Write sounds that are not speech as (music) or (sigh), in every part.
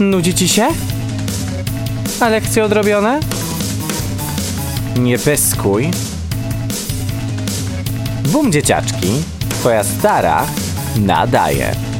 Nudzi ci się? A lekcje odrobione? Nie pyskuj. Bum dzieciaczki, twoja stara nadaje.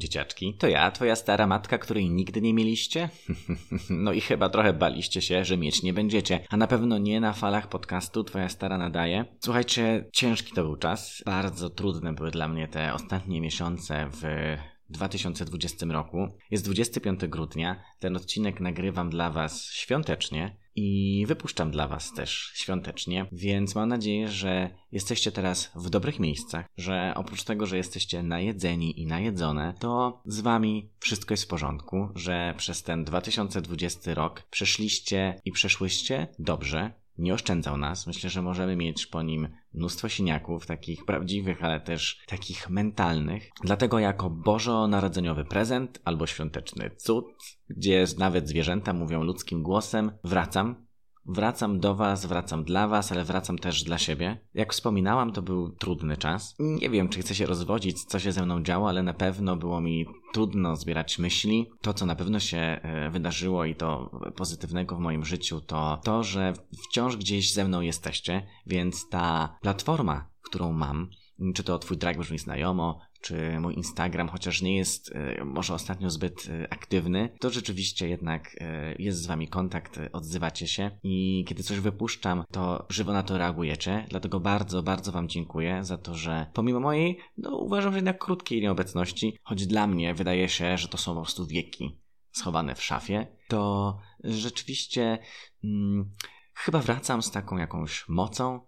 Dzieciaczki, to ja, twoja stara matka, której nigdy nie mieliście? (laughs) no i chyba trochę baliście się, że mieć nie będziecie, a na pewno nie na falach podcastu Twoja stara nadaje. Słuchajcie, ciężki to był czas, bardzo trudne były dla mnie te ostatnie miesiące w 2020 roku. Jest 25 grudnia. Ten odcinek nagrywam dla Was świątecznie i wypuszczam dla Was też świątecznie, więc mam nadzieję, że jesteście teraz w dobrych miejscach, że oprócz tego, że jesteście najedzeni i najedzone, to z Wami wszystko jest w porządku, że przez ten 2020 rok przeszliście i przeszłyście dobrze, nie oszczędzał nas. Myślę, że możemy mieć po nim mnóstwo siniaków, takich prawdziwych, ale też takich mentalnych. Dlatego jako bożonarodzeniowy prezent albo świąteczny cud, gdzie nawet zwierzęta mówią ludzkim głosem, wracam Wracam do Was, wracam dla Was, ale wracam też dla siebie. Jak wspominałam, to był trudny czas. Nie wiem, czy chcę się rozwodzić, co się ze mną działo, ale na pewno było mi trudno zbierać myśli. To, co na pewno się e, wydarzyło i to pozytywnego w moim życiu, to to, że wciąż gdzieś ze mną jesteście, więc ta platforma, którą mam, czy to Twój drag brzmi znajomo, czy mój Instagram, chociaż nie jest e, może ostatnio zbyt e, aktywny, to rzeczywiście jednak e, jest z wami kontakt, odzywacie się i kiedy coś wypuszczam, to żywo na to reagujecie. Dlatego bardzo, bardzo wam dziękuję za to, że pomimo mojej, no uważam, że jednak krótkiej nieobecności, choć dla mnie wydaje się, że to są po prostu wieki schowane w szafie, to rzeczywiście hmm, chyba wracam z taką jakąś mocą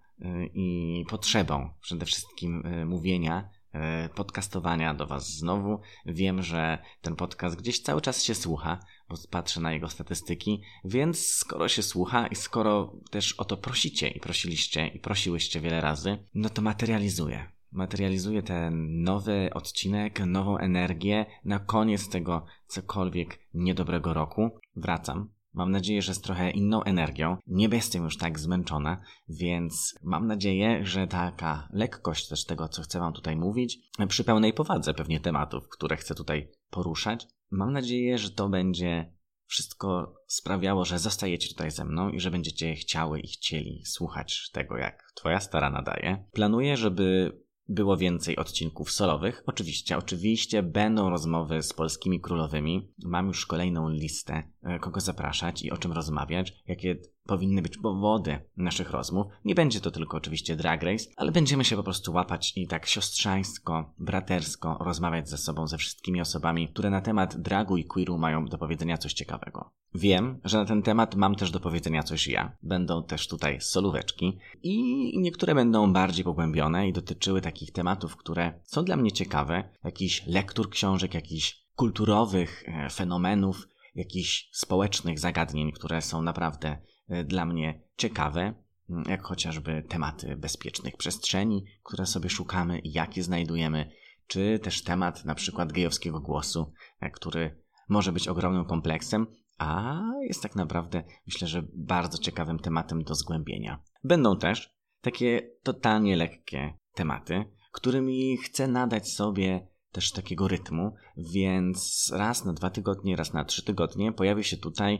i potrzebą przede wszystkim mówienia E, podcastowania do Was znowu. Wiem, że ten podcast gdzieś cały czas się słucha, bo patrzę na jego statystyki, więc skoro się słucha i skoro też o to prosicie i prosiliście i prosiłyście wiele razy, no to materializuję. Materializuję ten nowy odcinek, nową energię na koniec tego cokolwiek niedobrego roku. Wracam Mam nadzieję, że z trochę inną energią. Nie jestem już tak zmęczona, więc mam nadzieję, że taka lekkość też tego, co chcę Wam tutaj mówić, przy pełnej powadze pewnie tematów, które chcę tutaj poruszać, mam nadzieję, że to będzie wszystko sprawiało, że zostajecie tutaj ze mną i że będziecie chciały i chcieli słuchać tego, jak Twoja stara nadaje. Planuję, żeby było więcej odcinków solowych. Oczywiście, oczywiście będą rozmowy z polskimi królowymi. Mam już kolejną listę, e, kogo zapraszać i o czym rozmawiać, jakie powinny być powody naszych rozmów. Nie będzie to tylko oczywiście drag race, ale będziemy się po prostu łapać i tak siostrzańsko, bratersko rozmawiać ze sobą, ze wszystkimi osobami, które na temat dragu i queeru mają do powiedzenia coś ciekawego. Wiem, że na ten temat mam też do powiedzenia coś ja. Będą też tutaj solóweczki i niektóre będą bardziej pogłębione i dotyczyły takich tematów, które są dla mnie ciekawe, jakichś lektur książek, jakichś kulturowych e, fenomenów, jakichś społecznych zagadnień, które są naprawdę E, dla mnie ciekawe, mm, jak chociażby tematy bezpiecznych przestrzeni, które sobie szukamy i jakie znajdujemy, czy też temat na przykład gejowskiego głosu, e, który może być ogromnym kompleksem, a jest tak naprawdę myślę, że bardzo ciekawym tematem do zgłębienia. Będą też takie totalnie lekkie tematy, którymi chcę nadać sobie też takiego rytmu, więc raz na dwa tygodnie, raz na trzy tygodnie pojawi się tutaj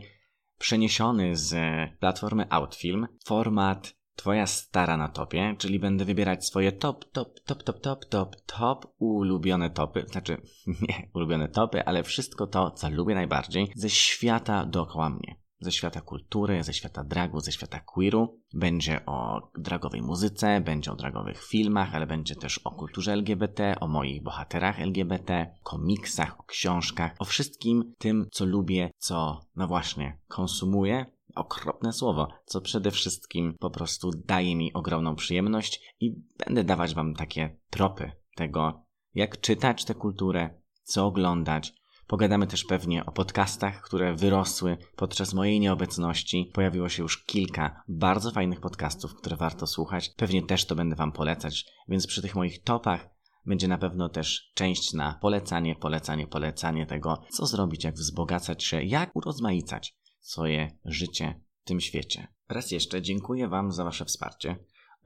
przeniesiony z platformy Outfilm format Twoja stara na topie, czyli będę wybierać swoje top, top, top, top, top, top, top ulubione topy, znaczy (laughs) nie ulubione topy, ale wszystko to, co lubię najbardziej ze świata dookoła mnie ze świata kultury, ze świata dragu, ze świata queeru. Będzie o dragowej muzyce, będzie o dragowych filmach, ale będzie też o kulturze LGBT, o moich bohaterach LGBT, komiksach, o książkach, o wszystkim tym, co lubię, co, no właśnie, konsumuję. Okropne słowo, co przede wszystkim po prostu daje mi ogromną przyjemność i będę dawać Wam takie tropy tego, jak czytać tę kulturę, co oglądać, Pogadamy też pewnie o podcastach, które wyrosły podczas mojej nieobecności. Pojawiło się już kilka bardzo fajnych podcastów, które warto słuchać. Pewnie też to będę Wam polecać, więc przy tych moich topach będzie na pewno też część na polecanie, polecanie, polecanie tego, co zrobić, jak wzbogacać się, jak urozmaicać swoje życie w tym świecie. Raz jeszcze dziękuję Wam za Wasze wsparcie.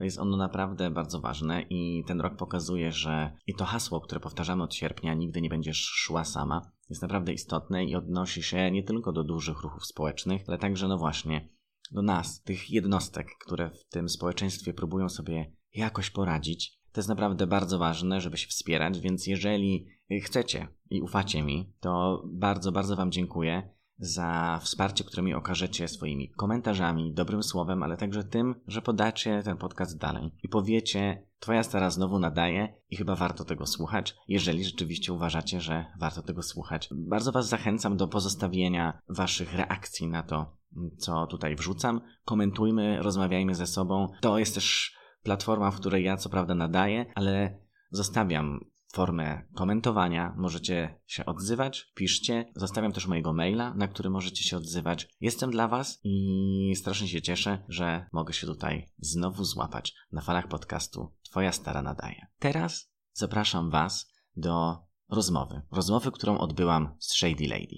Jest ono naprawdę bardzo ważne i ten rok pokazuje, że i to hasło, które powtarzamy od sierpnia, nigdy nie będziesz szła sama, jest naprawdę istotne i odnosi się nie tylko do dużych ruchów społecznych, ale także, no właśnie, do nas, tych jednostek, które w tym społeczeństwie próbują sobie jakoś poradzić. To jest naprawdę bardzo ważne, żeby się wspierać, więc jeżeli chcecie i ufacie mi, to bardzo, bardzo Wam dziękuję za wsparcie, które mi okażecie swoimi komentarzami, dobrym słowem, ale także tym, że podacie ten podcast dalej i powiecie, Twoja stara znowu nadaje i chyba warto tego słuchać, jeżeli rzeczywiście uważacie, że warto tego słuchać. Bardzo Was zachęcam do pozostawienia Waszych reakcji na to, co tutaj wrzucam. Komentujmy, rozmawiajmy ze sobą. To jest też platforma, w której ja co prawda nadaję, ale zostawiam formę komentowania. Możecie się odzywać, piszcie. Zostawiam też mojego maila, na który możecie się odzywać. Jestem dla Was i strasznie się cieszę, że mogę się tutaj znowu złapać na falach podcastu Twoja stara nadaje. Teraz zapraszam Was do rozmowy. Rozmowy, którą odbyłam z Shady Lady.